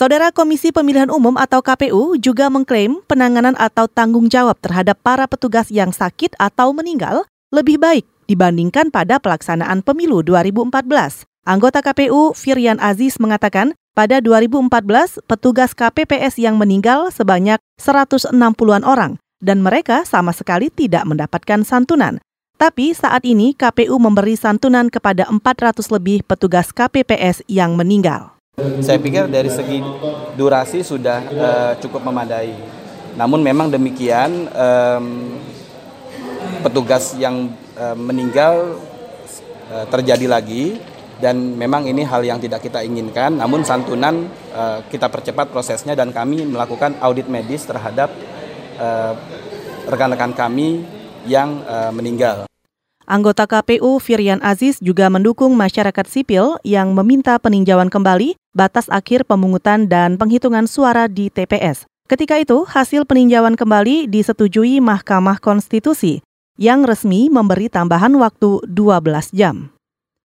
Saudara Komisi Pemilihan Umum atau KPU juga mengklaim penanganan atau tanggung jawab terhadap para petugas yang sakit atau meninggal lebih baik dibandingkan pada pelaksanaan pemilu 2014. Anggota KPU Firian Aziz mengatakan pada 2014 petugas KPPS yang meninggal sebanyak 160-an orang dan mereka sama sekali tidak mendapatkan santunan. Tapi saat ini KPU memberi santunan kepada 400 lebih petugas KPPS yang meninggal. Saya pikir dari segi durasi sudah uh, cukup memadai. Namun memang demikian um, petugas yang uh, meninggal uh, terjadi lagi dan memang ini hal yang tidak kita inginkan. Namun santunan uh, kita percepat prosesnya dan kami melakukan audit medis terhadap rekan-rekan uh, kami yang uh, meninggal. Anggota KPU Firian Aziz juga mendukung masyarakat sipil yang meminta peninjauan kembali batas akhir pemungutan dan penghitungan suara di TPS. Ketika itu, hasil peninjauan kembali disetujui Mahkamah Konstitusi yang resmi memberi tambahan waktu 12 jam.